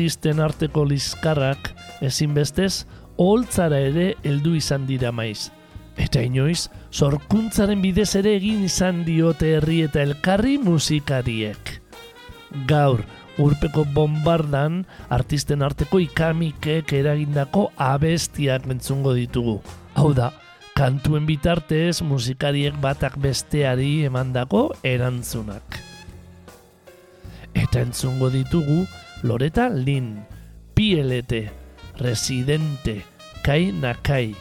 Artisten arteko lizkarrak ezinbestez oholtzara ere heldu izan dira maiz. Eta inoiz, sorkuntzaren bidez ere egin izan diote herri eta elkarri musikariek. Gaur, urpeko bombardan artisten arteko ikamikek eragindako abestiak entzungo ditugu. Hau da, kantuen bitartez musikariek batak besteari emandako erantzunak. Eta entzungo ditugu, Loreta Lin, PLT, Residente, Kai Nakai,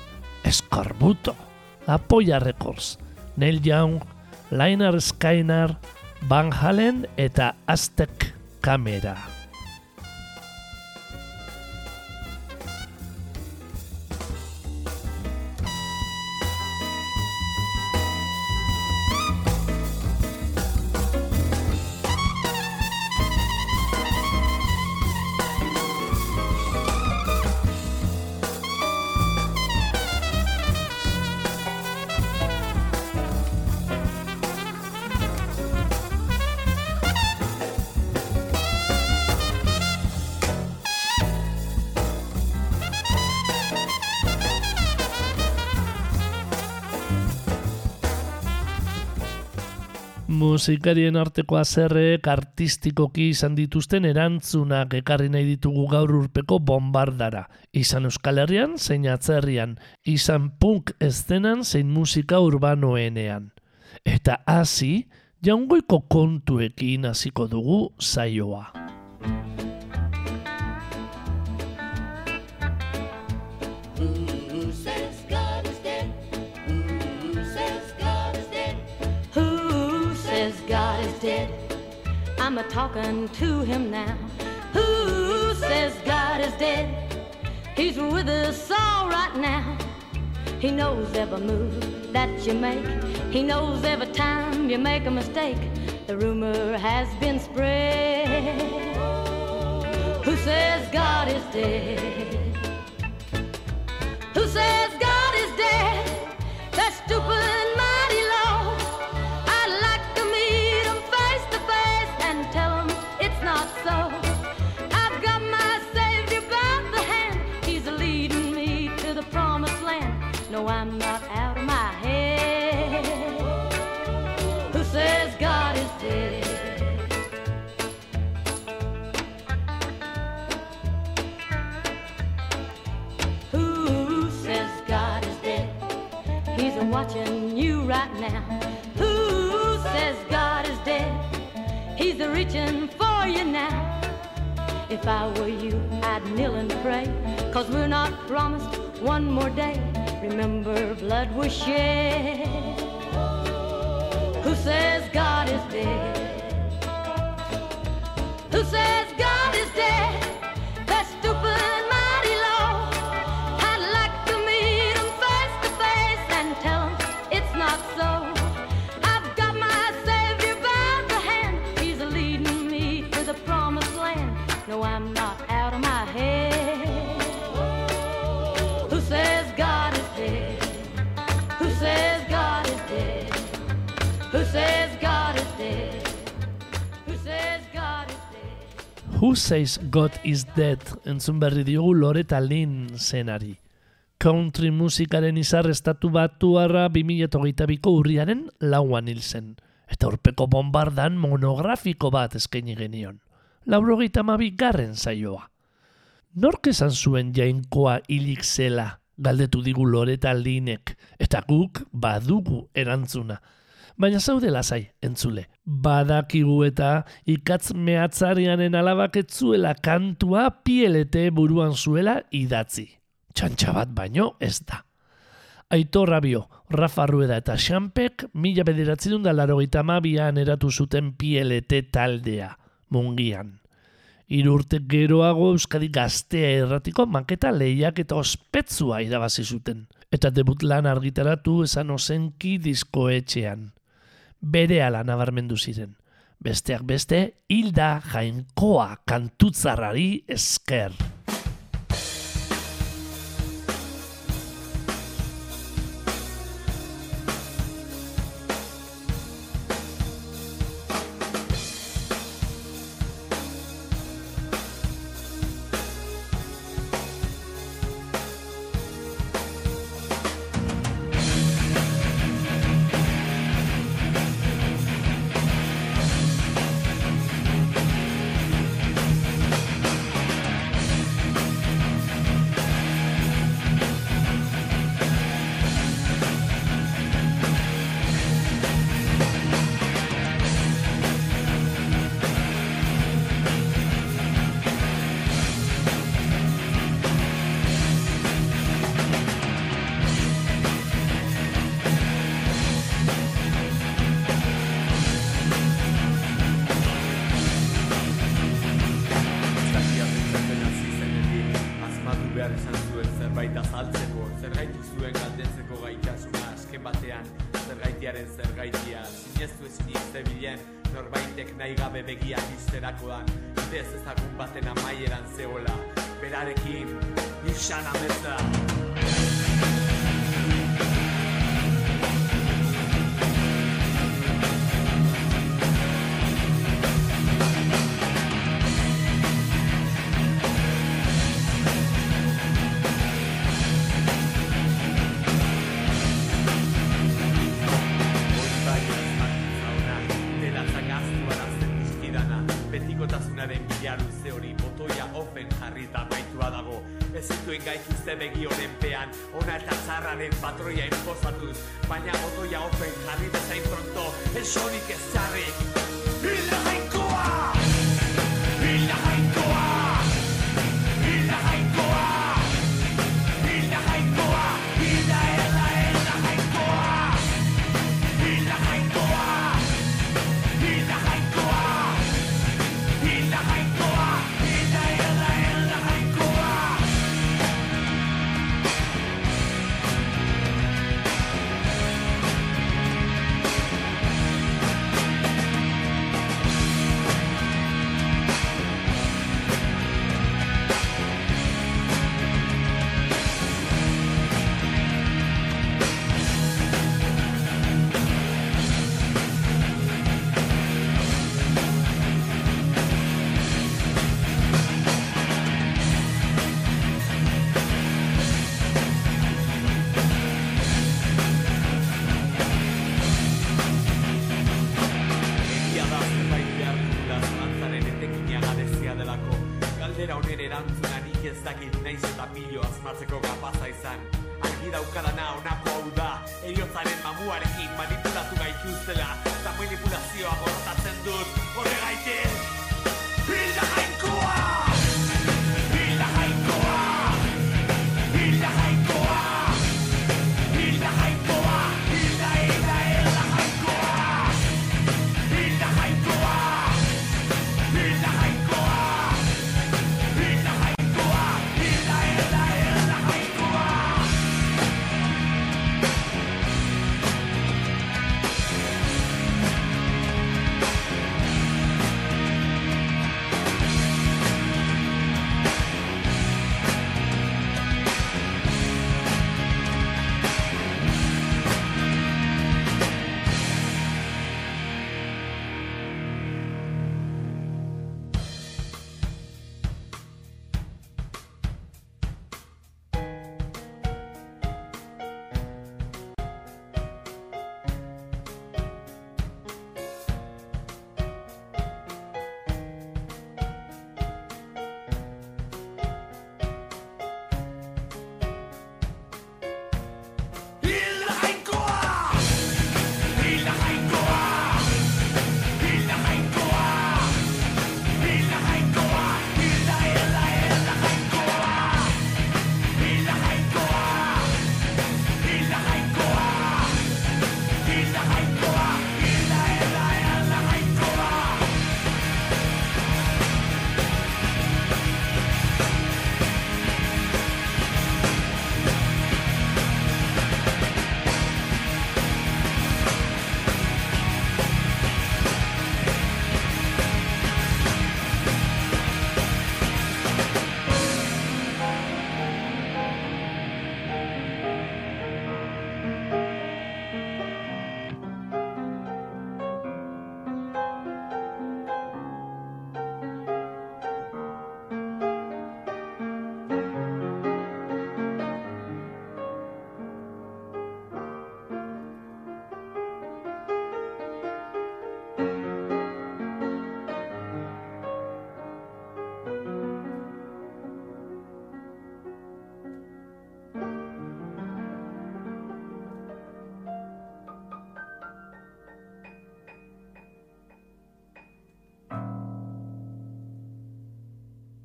Escorbuto, Apoya Records, Neil Young, Liner Skyner, Van Halen eta Aztec Camera. Musikarien arteko azerrek artistikoki izan dituzten erantzunak ekarri nahi ditugu gaur urpeko bombardara. Izan Euskal Herrian, zein atzerrian, izan punk estenan zein musika urbanoenean. Eta hasi, jaungoiko kontuekin hasiko dugu zaioa. Dead? I'm a talking to him now. Who says God is dead? He's with us all right now. He knows every move that you make. He knows every time you make a mistake. The rumor has been spread. Who says God is dead? Who says God is dead? That stupid mighty I'm not out of my head. Who says God is dead? Who says God is dead? He's watching you right now. Who says God is dead? He's reaching for you now. If I were you, I'd kneel and pray. Cause we're not promised one more day. Remember, blood was shed. Who says God is dead? Who says God is dead? Who Says God is Dead entzun berri diogu Loreta Lynn zenari. Country musikaren izar estatu batu harra 2008ko urriaren lauan hil zen. Eta urpeko bombardan monografiko bat eskaini genion. Laurogeita garren zaioa. Nork esan zuen jainkoa hilik zela, galdetu digu Loreta Linek, eta guk badugu erantzuna baina zaude lasai entzule. Badakigu eta ikatz mehatzarianen alabak etzuela kantua pielete buruan zuela idatzi. Txantxa bat baino ez da. Aitor Rabio, Rafa Rueda eta Xampek mila bederatzen da laro mabian eratu zuten pielete taldea, mungian. Irurte geroago Euskadi gaztea erratiko maketa lehiak eta ospetsua irabazi zuten. Eta debut lan argitaratu esan ozenki diskoetxean bere ala nabarmendu ziren. Besteak beste, hilda jainkoa kantutzarrari esker.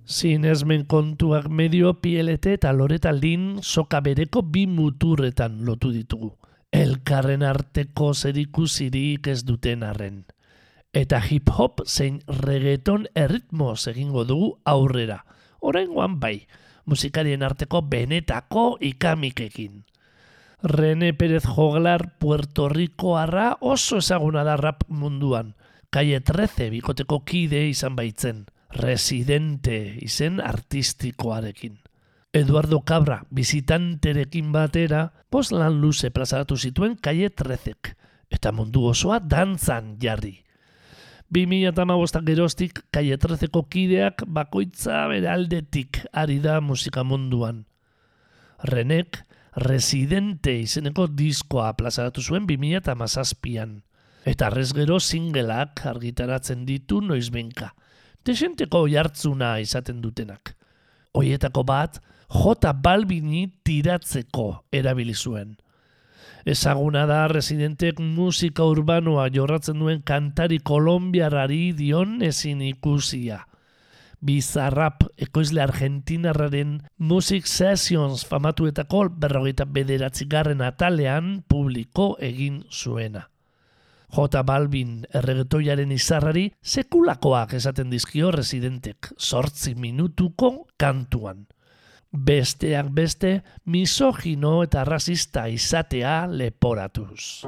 Zinesmen kontuak medio pielete eta loretaldin soka bereko bi muturretan lotu ditugu. Elkarren arteko zerikusirik ez duten arren. Eta hip-hop zein reggaeton erritmoz egingo dugu aurrera. Oraingoan bai, musikarien arteko benetako ikamikekin. Rene Pérez Joglar Puerto Ricoarra oso ezaguna da rap munduan. Calle 13 bikoteko kide izan baitzen. Residente izen artistikoarekin. Eduardo Cabra bizitanterekin batera, pos lan luze plazaratu zituen Calle 13 eta mundu osoa dantzan jarri. 2008 geroztik Calle 13ko kideak bakoitza bere aldetik ari da musika munduan. Renek Residente izeneko diskoa plazaratu zuen 2008an. Eta arrez gero singleak argitaratzen ditu noizbenka. Desenteko jartzuna izaten dutenak. Hoietako bat, J Balbini tiratzeko erabili zuen. Ezaguna da residentek musika urbanoa jorratzen duen kantari kolombiarari dion ezin ikusia. Bizarrap ekoizle argentinarraren Music Sessions famatuetako berrogeita bederatzi garren atalean publiko egin zuena. J Balvin erregetoiaren izarrari sekulakoak esaten dizkio residentek, sortzi minutuko kantuan. Besteak beste, misogino eta rasista izatea leporatuz.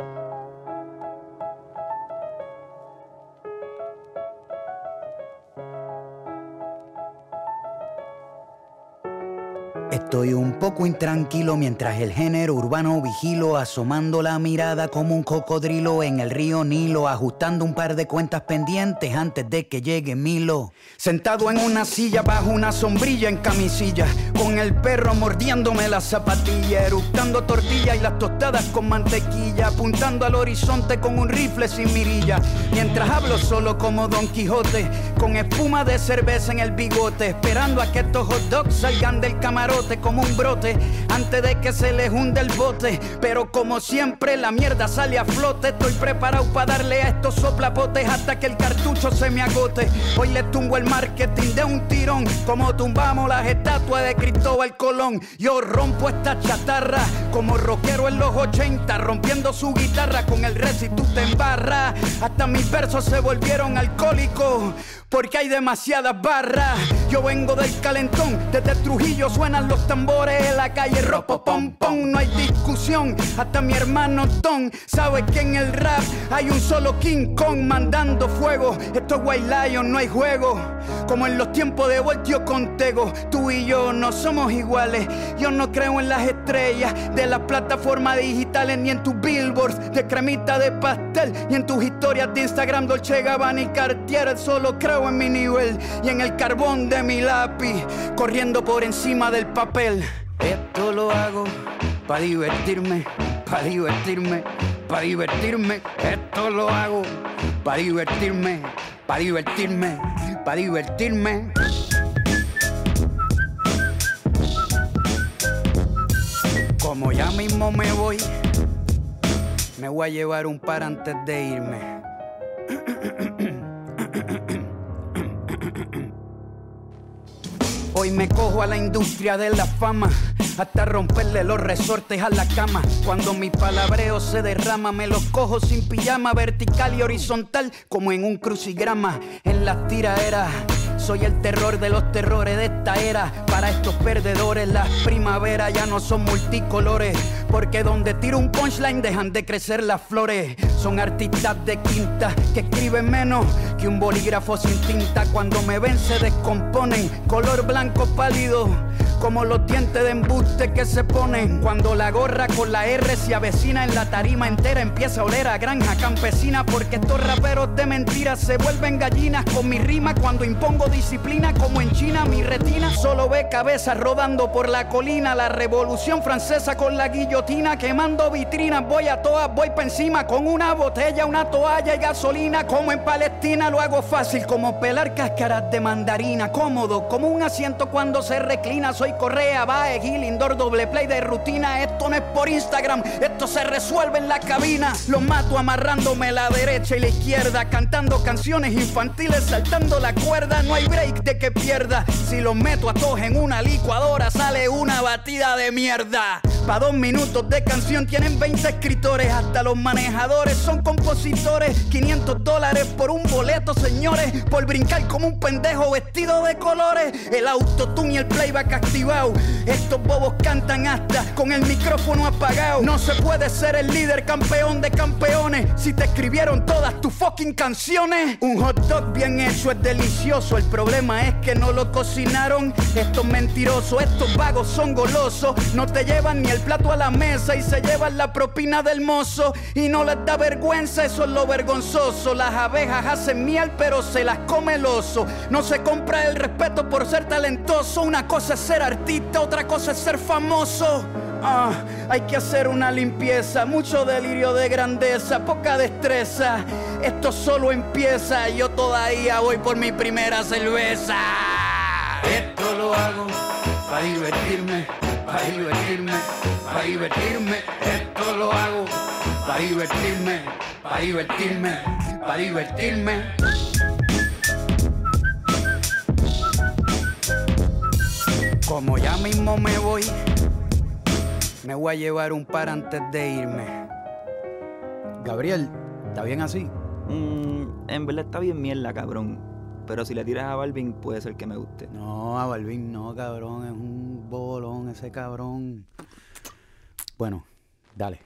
Estoy un poco intranquilo mientras el género urbano vigilo, asomando la mirada como un cocodrilo en el río Nilo, ajustando un par de cuentas pendientes antes de que llegue Milo. Sentado en una silla bajo una sombrilla en camisilla, con el perro mordiéndome la zapatilla, eructando tortilla y las tostadas con mantequilla, apuntando al horizonte con un rifle sin mirilla, mientras hablo solo como Don Quijote, con espuma de cerveza en el bigote, esperando a que estos hot dogs salgan del camarote como un brote antes de que se les hunde el bote. Pero como siempre, la mierda sale a flote. Estoy preparado para darle a estos soplapotes hasta que el cartucho se me agote. Hoy le tumbo el marketing de un tirón, como tumbamos las estatuas de Cristóbal Colón. Yo rompo esta chatarra como rockero en los 80, rompiendo su guitarra con el y tú te embarras. Hasta mis versos se volvieron alcohólicos porque hay demasiadas barras. Yo vengo del calentón, desde Trujillo suenan los tambores en la calle ropo pom pom, no hay discusión. Hasta mi hermano Tom sabe que en el rap hay un solo King Kong mandando fuego. Esto es White Lion, no hay juego. Como en los tiempos de Voltio Contego, tú y yo no somos iguales. Yo no creo en las estrellas de las plataformas digitales, ni en tus billboards de cremita de pastel, ni en tus historias de Instagram, Dolce Gabbana y Cartier. Solo creo en mi nivel y en el carbón de mi lápiz, corriendo por encima del papel. Esto lo hago para divertirme, para divertirme, para divertirme. Esto lo hago para divertirme, para divertirme, para divertirme. Como ya mismo me voy, me voy a llevar un par antes de irme. Hoy me cojo a la industria de la fama, hasta romperle los resortes a la cama. Cuando mi palabreo se derrama, me los cojo sin pijama, vertical y horizontal, como en un crucigrama. En las tiraderas, soy el terror de los terrores de esta era. Para estos perdedores, las primaveras ya no son multicolores, porque donde tiro un punchline dejan de crecer las flores. Son artistas de quinta que escriben menos que un bolígrafo sin tinta. Cuando me ven se descomponen, color blanco pálido. Como los dientes de embuste que se ponen cuando la gorra con la R se avecina en la tarima entera empieza a oler a granja campesina porque estos raperos de mentiras se vuelven gallinas con mi rima cuando impongo disciplina como en China mi retina solo ve cabezas rodando por la colina la revolución francesa con la guillotina quemando vitrinas voy a todas voy pa encima con una botella una toalla y gasolina como en Palestina lo hago fácil como pelar cáscaras de mandarina cómodo como un asiento cuando se reclina soy Correa, Bae, Gil, Indoor, doble play de rutina. Esto no es por Instagram, esto se resuelve en la cabina. Los mato amarrándome la derecha y la izquierda, cantando canciones infantiles, saltando la cuerda. No hay break de que pierda. Si los meto a todos en una licuadora, sale una batida de mierda. Pa' dos minutos de canción tienen 20 escritores, hasta los manejadores son compositores. 500 dólares por un boleto, señores, por brincar como un pendejo vestido de colores. El autotune y el playback Estos bobos cantan hasta con el micrófono apagado. No se puede ser el líder campeón de campeones si te escribieron todas tus fucking canciones. Un hot dog bien hecho es delicioso. El problema es que no lo cocinaron. Estos mentirosos, estos vagos son golosos. No te llevan ni el plato a la mesa y se llevan la propina del mozo. Y no les da vergüenza, eso es lo vergonzoso. Las abejas hacen miel, pero se las come el oso. No se compra el respeto por ser talentoso. Una cosa es ser artista, otra cosa es ser famoso. Ah, hay que hacer una limpieza, mucho delirio de grandeza, poca destreza. Esto solo empieza, yo todavía voy por mi primera cerveza. Esto lo hago para divertirme, para divertirme, para divertirme. Esto lo hago para divertirme, para divertirme, para divertirme. Como ya mismo me voy, me voy a llevar un par antes de irme. Gabriel, ¿está bien así? Mm, en verdad está bien mierda, cabrón. Pero si le tiras a Balvin, puede ser que me guste. No, a Balvin no, cabrón. Es un bolón ese cabrón. Bueno, dale.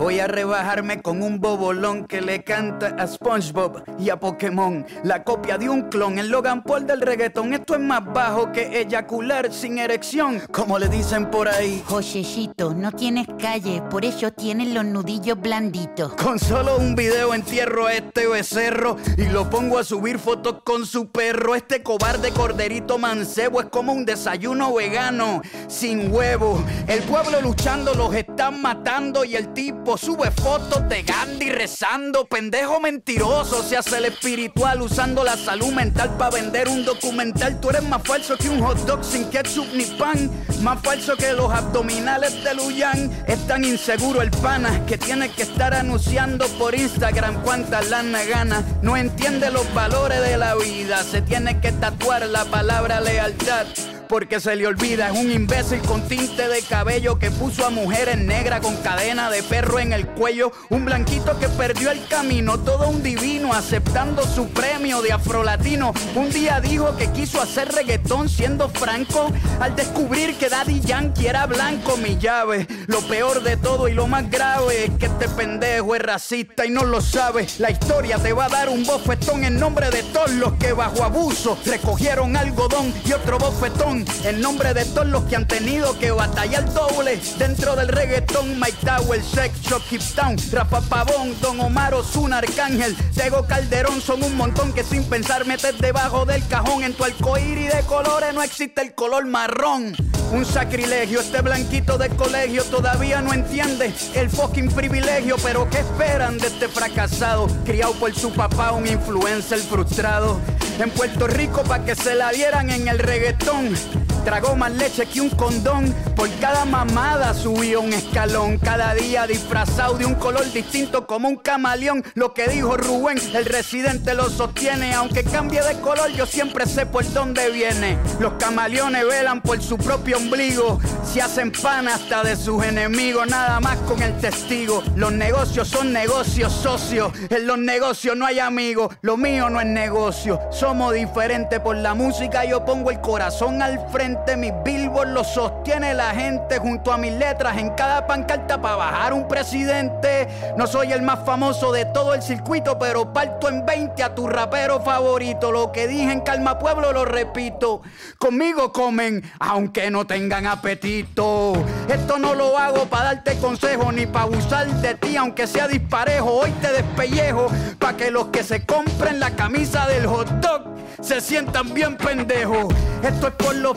Voy a rebajarme con un bobolón que le canta a SpongeBob y a Pokémon. La copia de un clon, el Logan Paul del reggaetón. Esto es más bajo que eyacular sin erección, como le dicen por ahí. Josecito, no tienes calle, por eso tienes los nudillos blanditos. Con solo un video entierro a este becerro y lo pongo a subir fotos con su perro. Este cobarde corderito mancebo es como un desayuno vegano sin huevo. El pueblo luchando los están matando y el tipo sube fotos de Gandhi rezando. Pendejo mentiroso, se hace el espiritual usando la salud mental para vender un documental. Tú eres más falso que un hot dog sin ketchup ni pan. Más falso que los abdominales de Luyan. Es tan inseguro el pana que tiene que estar anunciando por Instagram cuántas lana gana. No entiende los valores de la vida. Se tiene que tatuar la palabra lealtad porque se le olvida. Es un imbécil con tinte de cabello que puso a mujeres negras con cadena de perro en el cuello. Un blanquito que perdió el camino, todo un divino aceptando su premio de afrolatino. Un día dijo que quiso hacer reggaetón siendo franco al descubrir que Daddy Yankee era blanco. Mi llave, lo peor de todo y lo más grave es que este pendejo es racista y no lo sabe. La historia te va a dar un bofetón en nombre de todos los que bajo abuso recogieron algodón y otro bofetón en nombre de todos los que han tenido que batallar doble dentro del reggaetón. Mike Tower, Sex Keep Town, Rafa Pavón, Don Omar Ozuna, Arcángel, Tego Calderón son un montón que sin pensar metes debajo del cajón. En tu arcoíris de colores no existe el color marrón. Un sacrilegio, este blanquito de colegio todavía no entiende el fucking privilegio. Pero ¿qué esperan de este fracasado? Criado por su papá, un influencer frustrado. En Puerto Rico pa' que se la dieran en el reggaetón. Tragó más leche que un condón. Por cada mamada subió un escalón. Cada día disfrazado de un color distinto como un camaleón. Lo que dijo Rubén, el residente lo sostiene. Aunque cambie de color, yo siempre sé por dónde viene. Los camaleones velan por su propio ombligo. Se hacen pan hasta de sus enemigos. Nada más con el testigo. Los negocios son negocios socios. En los negocios no hay amigos. Lo mío no es negocio. Somos diferentes por la música. Yo pongo el corazón al frente. Mis billboards lo sostiene la gente junto a mis letras en cada pancarta para bajar un presidente. No soy el más famoso de todo el circuito, pero parto en 20 a tu rapero favorito. Lo que dije en Calma Pueblo lo repito. Conmigo comen, aunque no tengan apetito. Esto no lo hago para darte consejo ni para abusar de ti, aunque sea disparejo. Hoy te despellejo para que los que se compren la camisa del hot dog se sientan bien pendejos. Esto es por los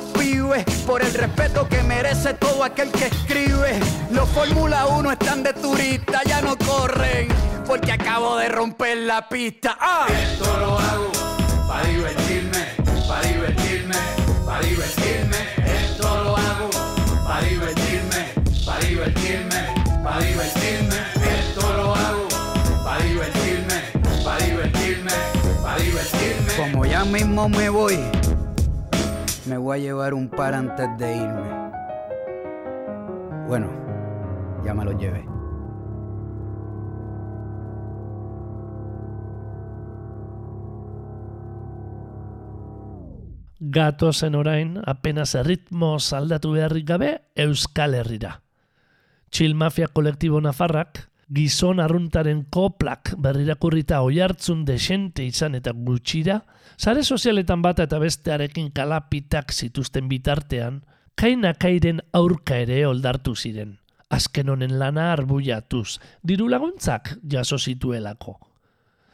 por el respeto que merece todo aquel que escribe. Los Fórmula 1 están de turista, ya no corren, porque acabo de romper la pista. ¡Ah! Esto lo hago para divertirme, para divertirme, para divertirme. Esto lo hago para divertirme, para divertirme, para divertirme. Esto lo hago para divertirme, para divertirme, para divertirme. Como ya mismo me voy me voy a llevar un par antes de irme. Bueno, ya me lo llevé. Gatozen orain, apenas erritmoz aldatu beharrik gabe, Euskal Herrira. Chill Mafia kolektibo nafarrak, gizon arruntaren koplak berrirakurrita oihartzun desente izan eta gutxira, sare sozialetan bata eta bestearekin kalapitak zituzten bitartean, kainakairen aurka ere oldartu ziren. Azken honen lana arbuiatuz, diru laguntzak jaso zituelako.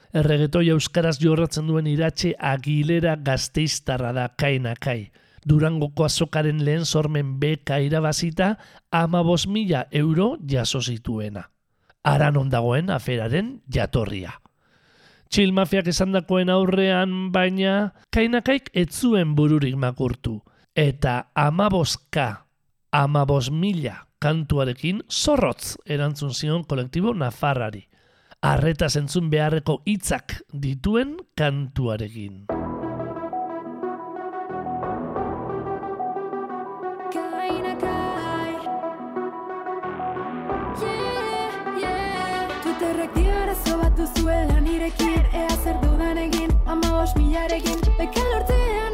Erregetoi euskaraz jorratzen duen iratxe agilera gazteiztarra da kainakai. Durangoko azokaren lehen sormen beka irabazita ama mila euro jaso zituena. Aran ondagoen aferaren jatorria. Txil mafiak esandakoen aurrean baina kainakaik etzuen bururik makurtu. Eta amabozka, amabos mila kantuarekin zorrotz erantzun zion kolektibo Nafarrari. Arreta zentzun beharreko hitzak dituen kantuarekin. Bat duzuela nirekin Ea zer dudan egin, ama bos milarekin Beka lortzean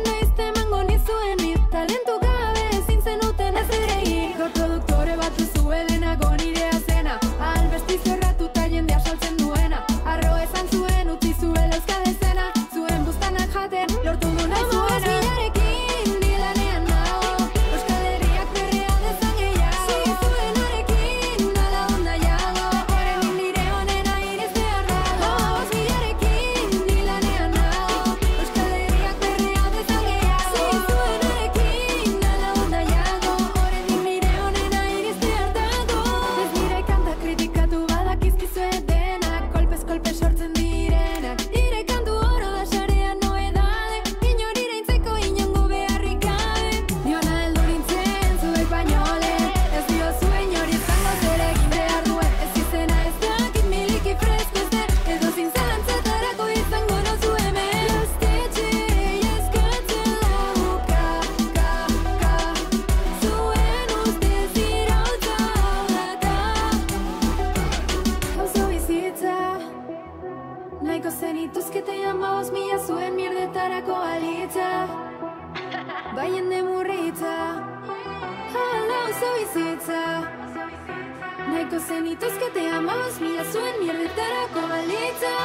balitza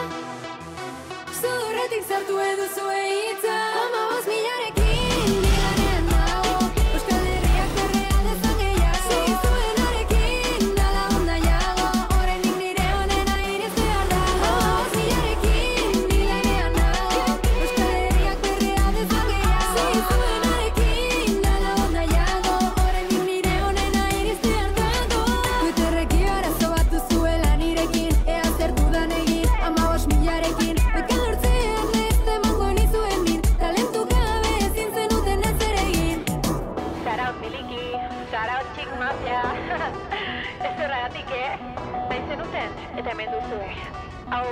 Zudurretik zartu edu hitza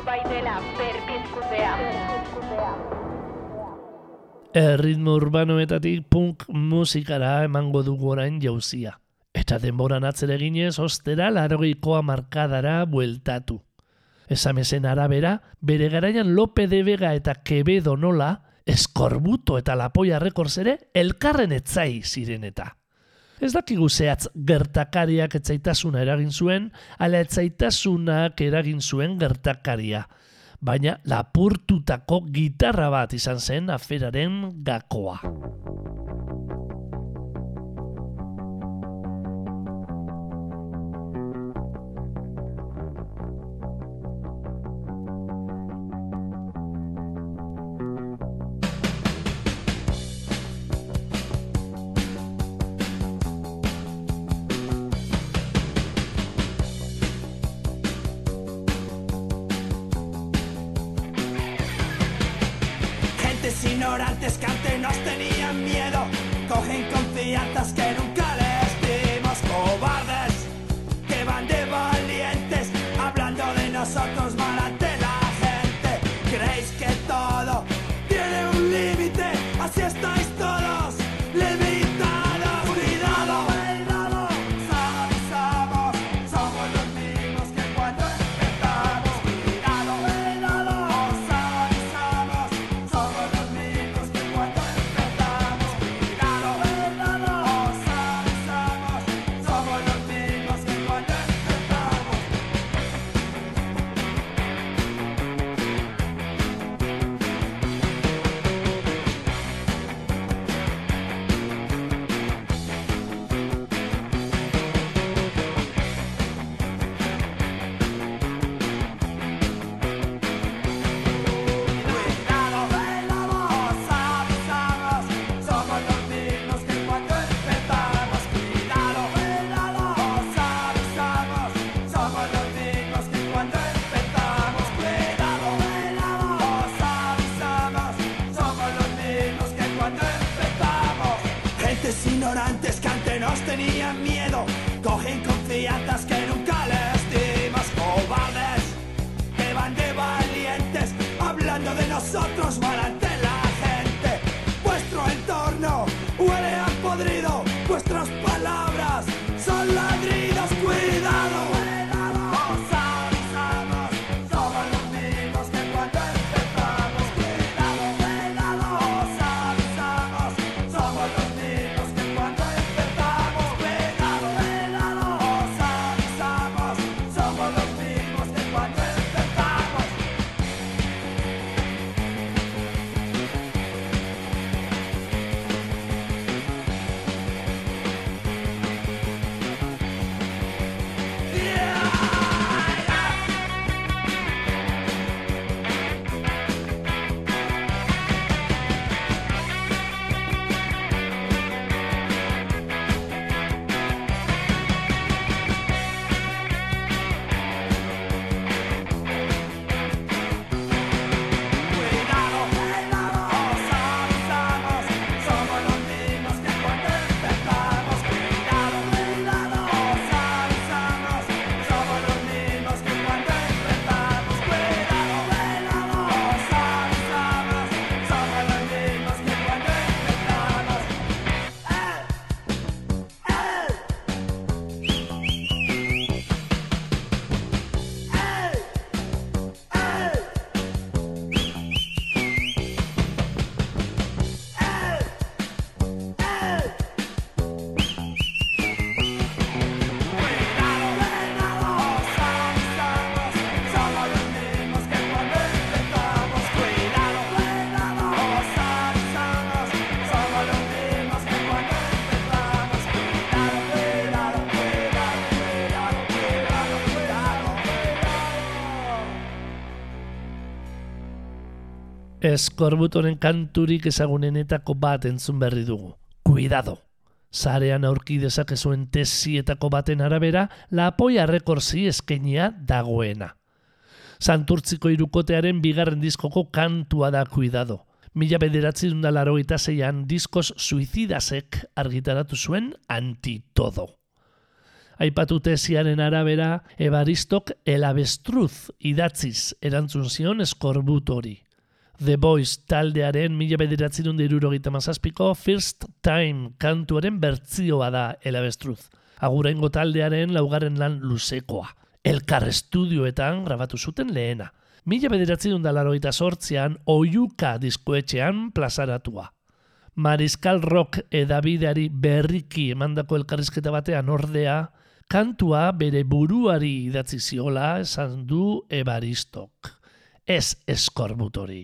Bai dela berpizkundea. Erritmo urbanoetatik punk musikara emango dugu orain jauzia. Eta denboran atzere ginez, ostera larogeikoa markadara bueltatu. Esamesen arabera, bere garaian Lope de Vega eta Quevedo nola, eskorbuto eta lapoia rekords ere elkarren etzai ziren eta. Ez dakigu zehatz gertakariak etzaitasuna eragin zuen, ala etzaitasunak eragin zuen gertakaria. Baina lapurtutako gitarra bat izan zen aferaren gakoa. Ignorantes que antes nos tenían miedo, cogen confianzas Eskorbutoren kanturik ezagunenetako bat entzun berri dugu. Cuidado! Zarean aurki dezakezuen tesietako baten arabera, Lapoia rekorzi eskenia dagoena. Santurtziko irukotearen bigarren diskoko kantua da Cuidado. Mila bederatzi dundalaro eta zeian diskos suizidasek argitaratu zuen antitodo. Aipatu tesiaren arabera, Ebaristok elabestruz idatziz erantzun zion eskorbutori. The Boys taldearen mila bederatzerun dirurogeita mazazpiko First Time kantuaren bertzioa da elabestruz. Aguraingo taldearen laugarren lan luzekoa. Elkar estudioetan grabatu zuten lehena. Mila bederatzerun da larogeita sortzean Oiuka diskoetxean plazaratua. Mariskal Rock edabideari berriki emandako elkarrizketa batean ordea, kantua bere buruari idatzi ziola esan du Ebaristok. Ez eskorbutori.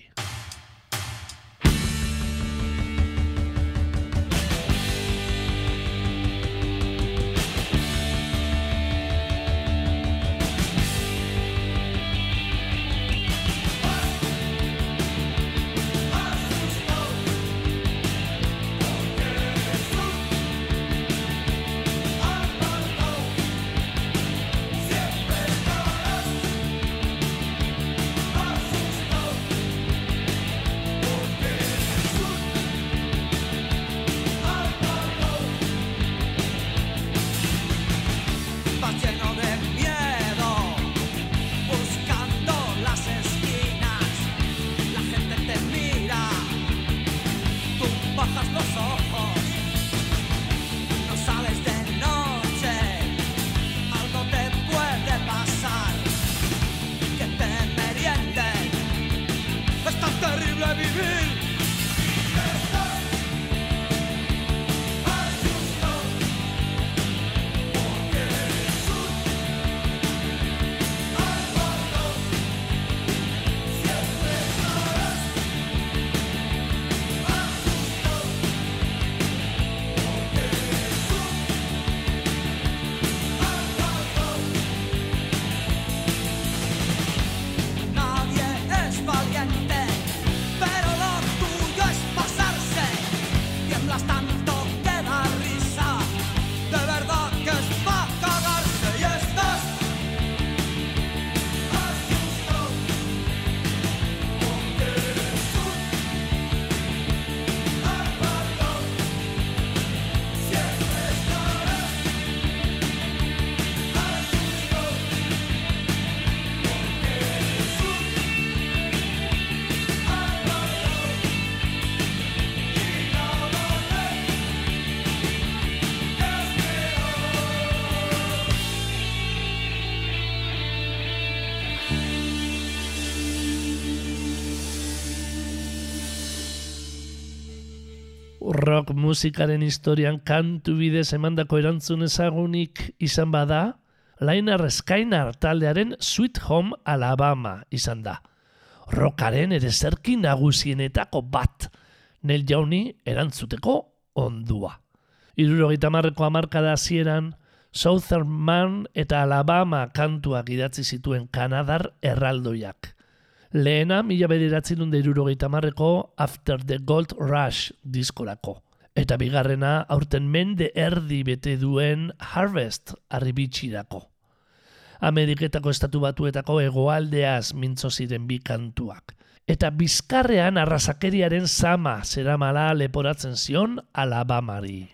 Rock musikaren historian kantu bidez emandako erantzun ezagunik izan bada, Lainar Skynar taldearen Sweet Home Alabama izan da. Rockaren ere zerki nagusienetako bat, Neil Jauni erantzuteko ondua. Irurogeita marreko amarkada hasieran Southern Man eta Alabama kantuak idatzi zituen Kanadar erraldoiak. Lehena, mila bederatzen dut irurogeita marreko After the Gold Rush diskorako. Eta bigarrena, aurten mende erdi bete duen Harvest arribitxirako. Ameriketako estatu batuetako egoaldeaz mintzo ziren bi kantuak. Eta bizkarrean arrasakeriaren sama zeramala leporatzen zion Alabamari.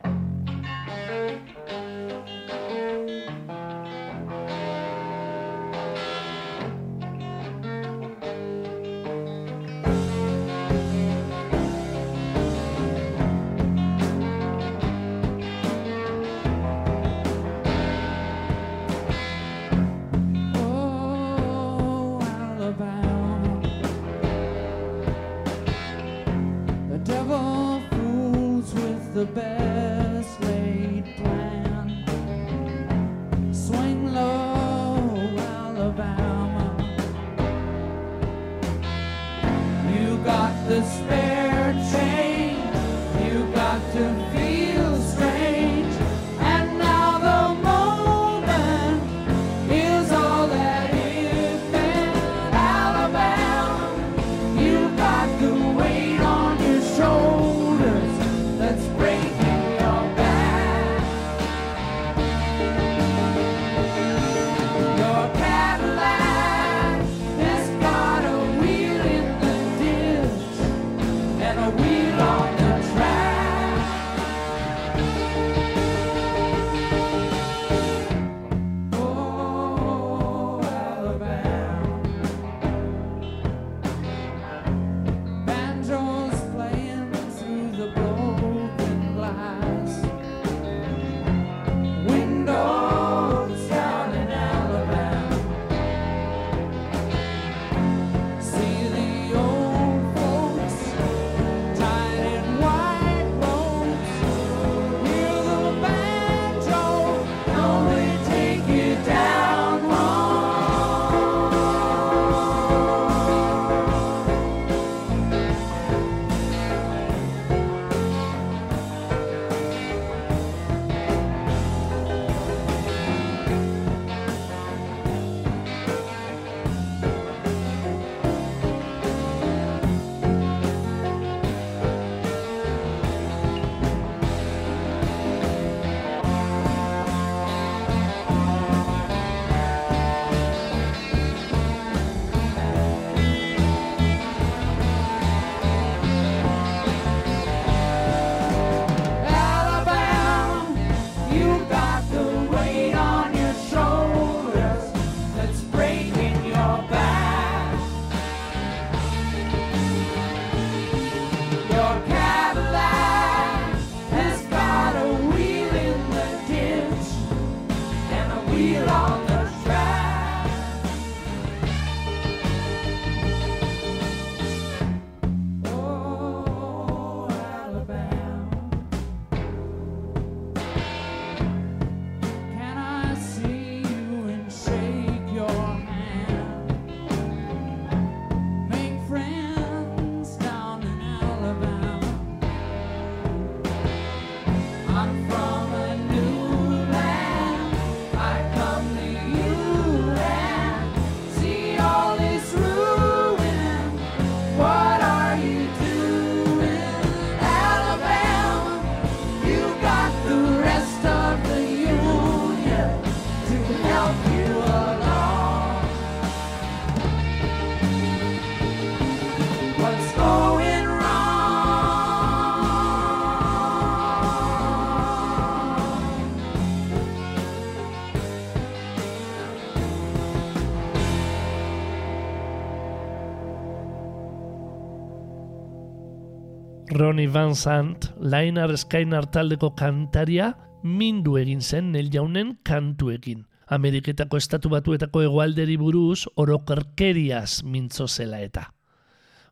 Ronnie Van Sant, Lainar Skynar taldeko kantaria, mindu egin zen Neil Jaunen kantuekin. Ameriketako estatu batuetako egoalderi buruz orokerkeriaz mintzo zela eta.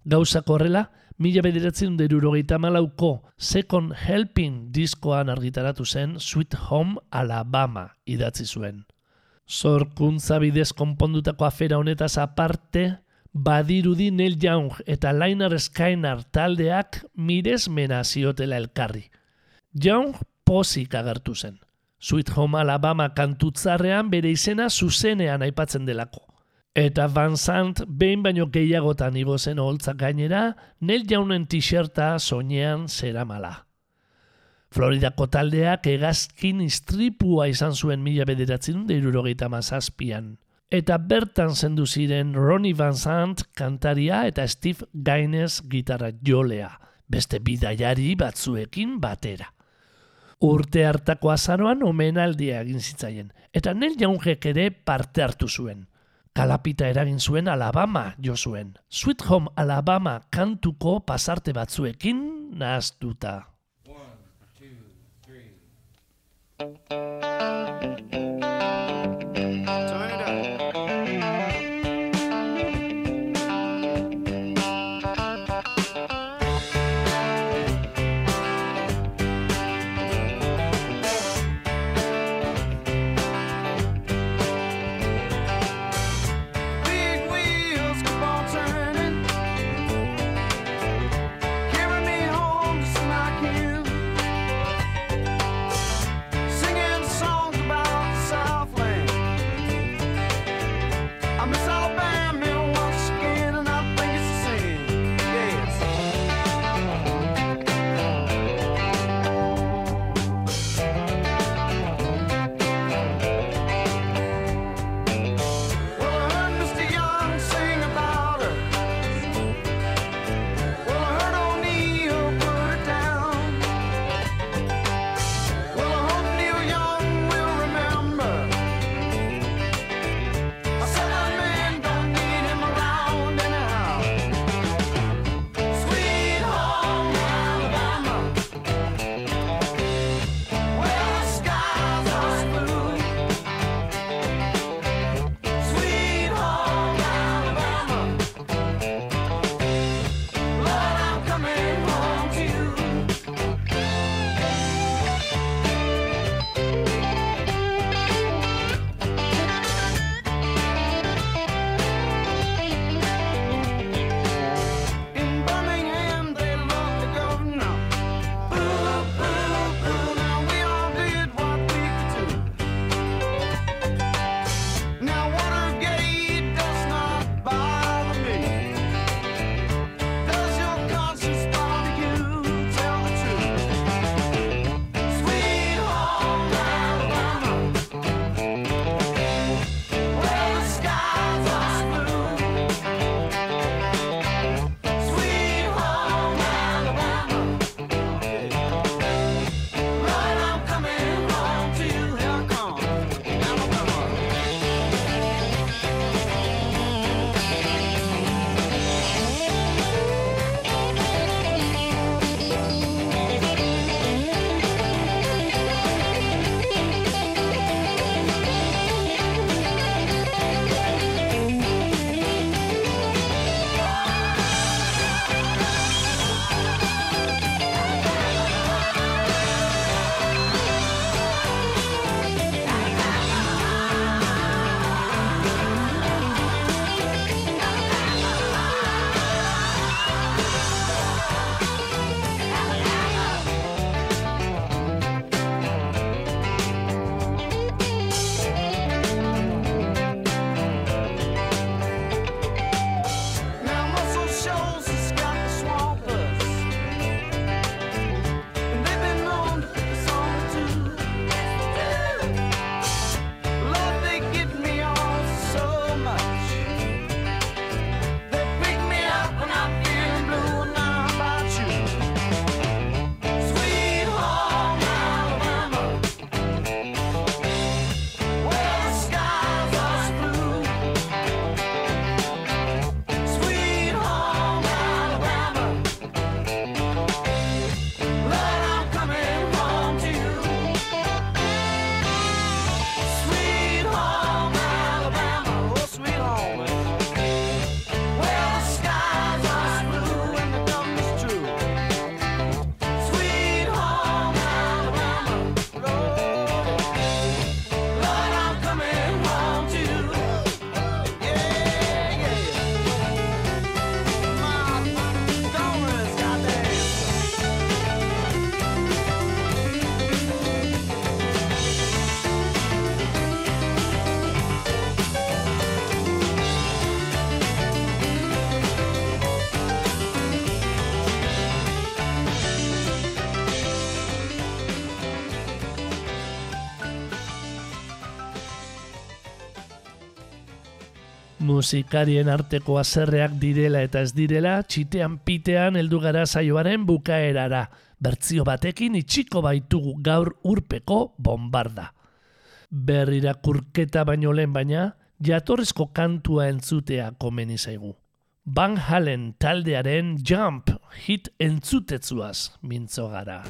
Gauzak horrela, mila bederatzen derurogeita malauko Second Helping diskoan argitaratu zen Sweet Home Alabama idatzi zuen. Zorkuntza bidez konpondutako afera honetaz aparte, badirudi Neil Young eta Liner Skynar taldeak miresmena ziotela elkarri. Young pozik agertu zen. Sweet Home Alabama kantutzarrean bere izena zuzenean aipatzen delako. Eta Van Sant behin baino gehiagotan igo zen oholtzak gainera, Neil Youngen t-shirta soinean zeramala. Floridako taldeak egazkin istripua izan zuen mila bederatzen deirurogeita mazazpian. Eta bertan zendu ziren Ronnie Van Sant kantaria eta Steve Gaines gitarra jolea, beste bidaiari batzuekin batera. Urte hartako azaroan omenaldia egin zitzaien, eta Neil Youngek ere parte hartu zuen. Kalapita eragin zuen Alabama jo zuen. Sweet Home Alabama kantuko pasarte batzuekin nahaztuta. Big Musikarien arteko azerreak direla eta ez direla, txitean pitean heldu gara saioaren bukaerara. Bertzio batekin itxiko baitugu gaur urpeko bombarda. Berrirakurketa baino lehen baina, jatorrezko kantua entzutea komeni zaigu. Van Halen taldearen Jump hit entzutetzuaz mintzo gara.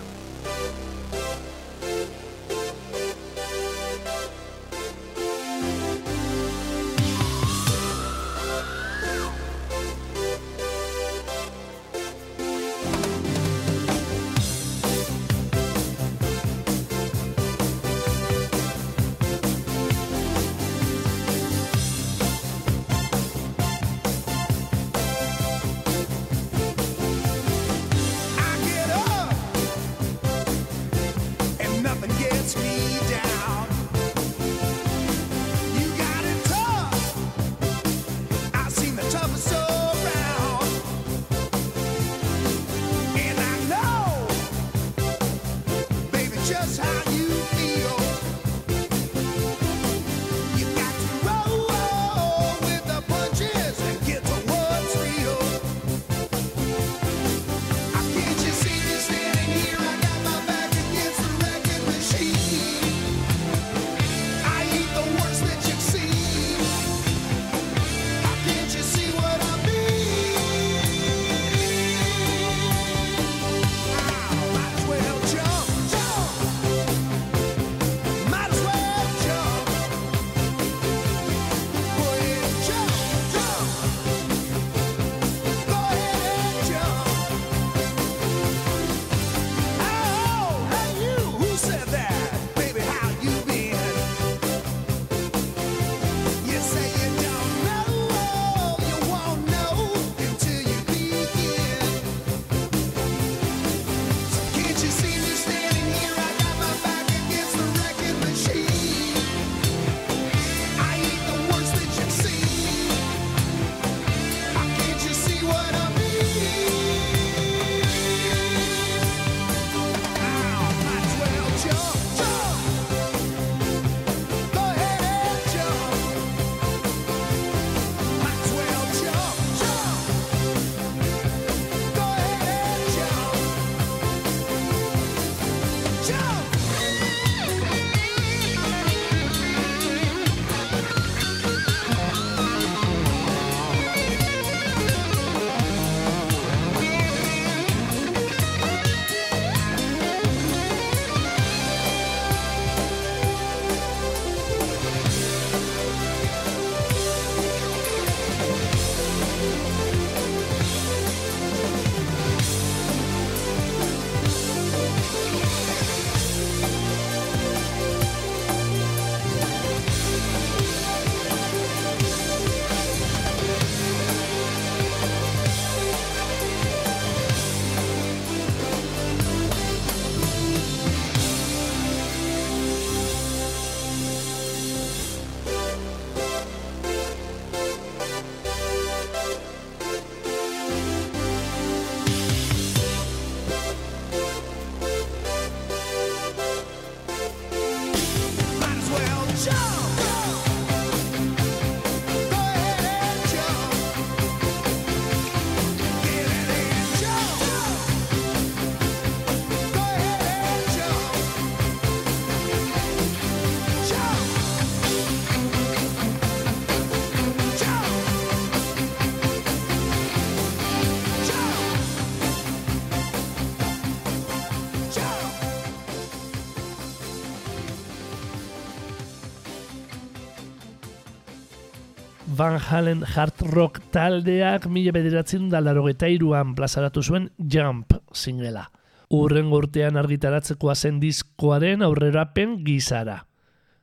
Van Halen hard rock taldeak mila bederatzen da larogeta iruan plazaratu zuen Jump singela. Urren urtean argitaratzeko zen diskoaren aurrerapen gizara.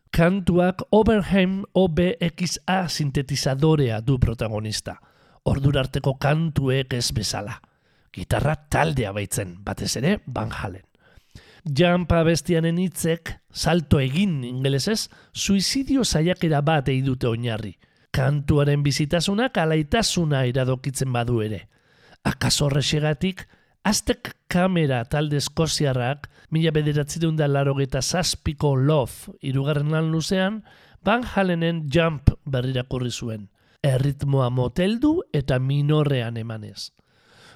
Kantuak Oberheim OBXA sintetizadorea du protagonista. Ordurarteko kantuek ez bezala. Gitarra taldea baitzen, batez ere Van Halen. Jump abestianen hitzek salto egin ingelesez, suizidio saiakera bat dute oinarri. Kantuaren bizitasunak alaitasuna iradokitzen badu ere. Akaso horrexegatik, Aztek kamera talde eskoziarrak mila bederatzireun da larogeta zazpiko Love irugarren lan luzean, Van Halenen Jump berrirakurri zuen. erritmoa moteldu eta minorrean emanez.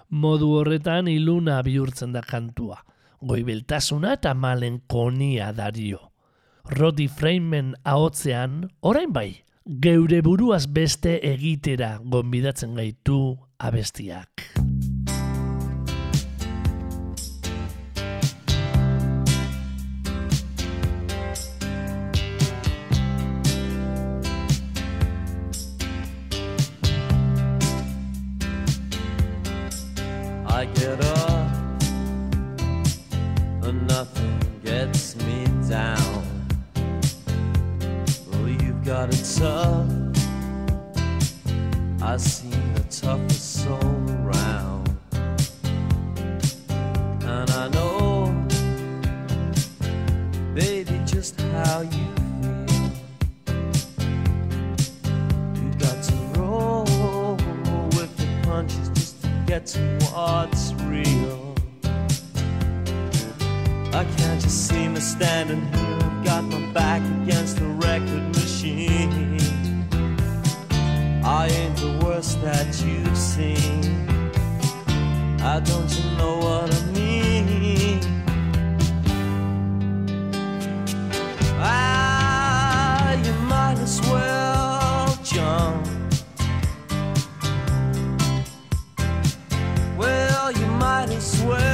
Modu horretan iluna bihurtzen da kantua, goibeltasuna eta malenkonia dario. Roddy Freeman ahotzean, orain bai, geure buruaz beste egitera gonbidatzen gaitu abestiak. swear.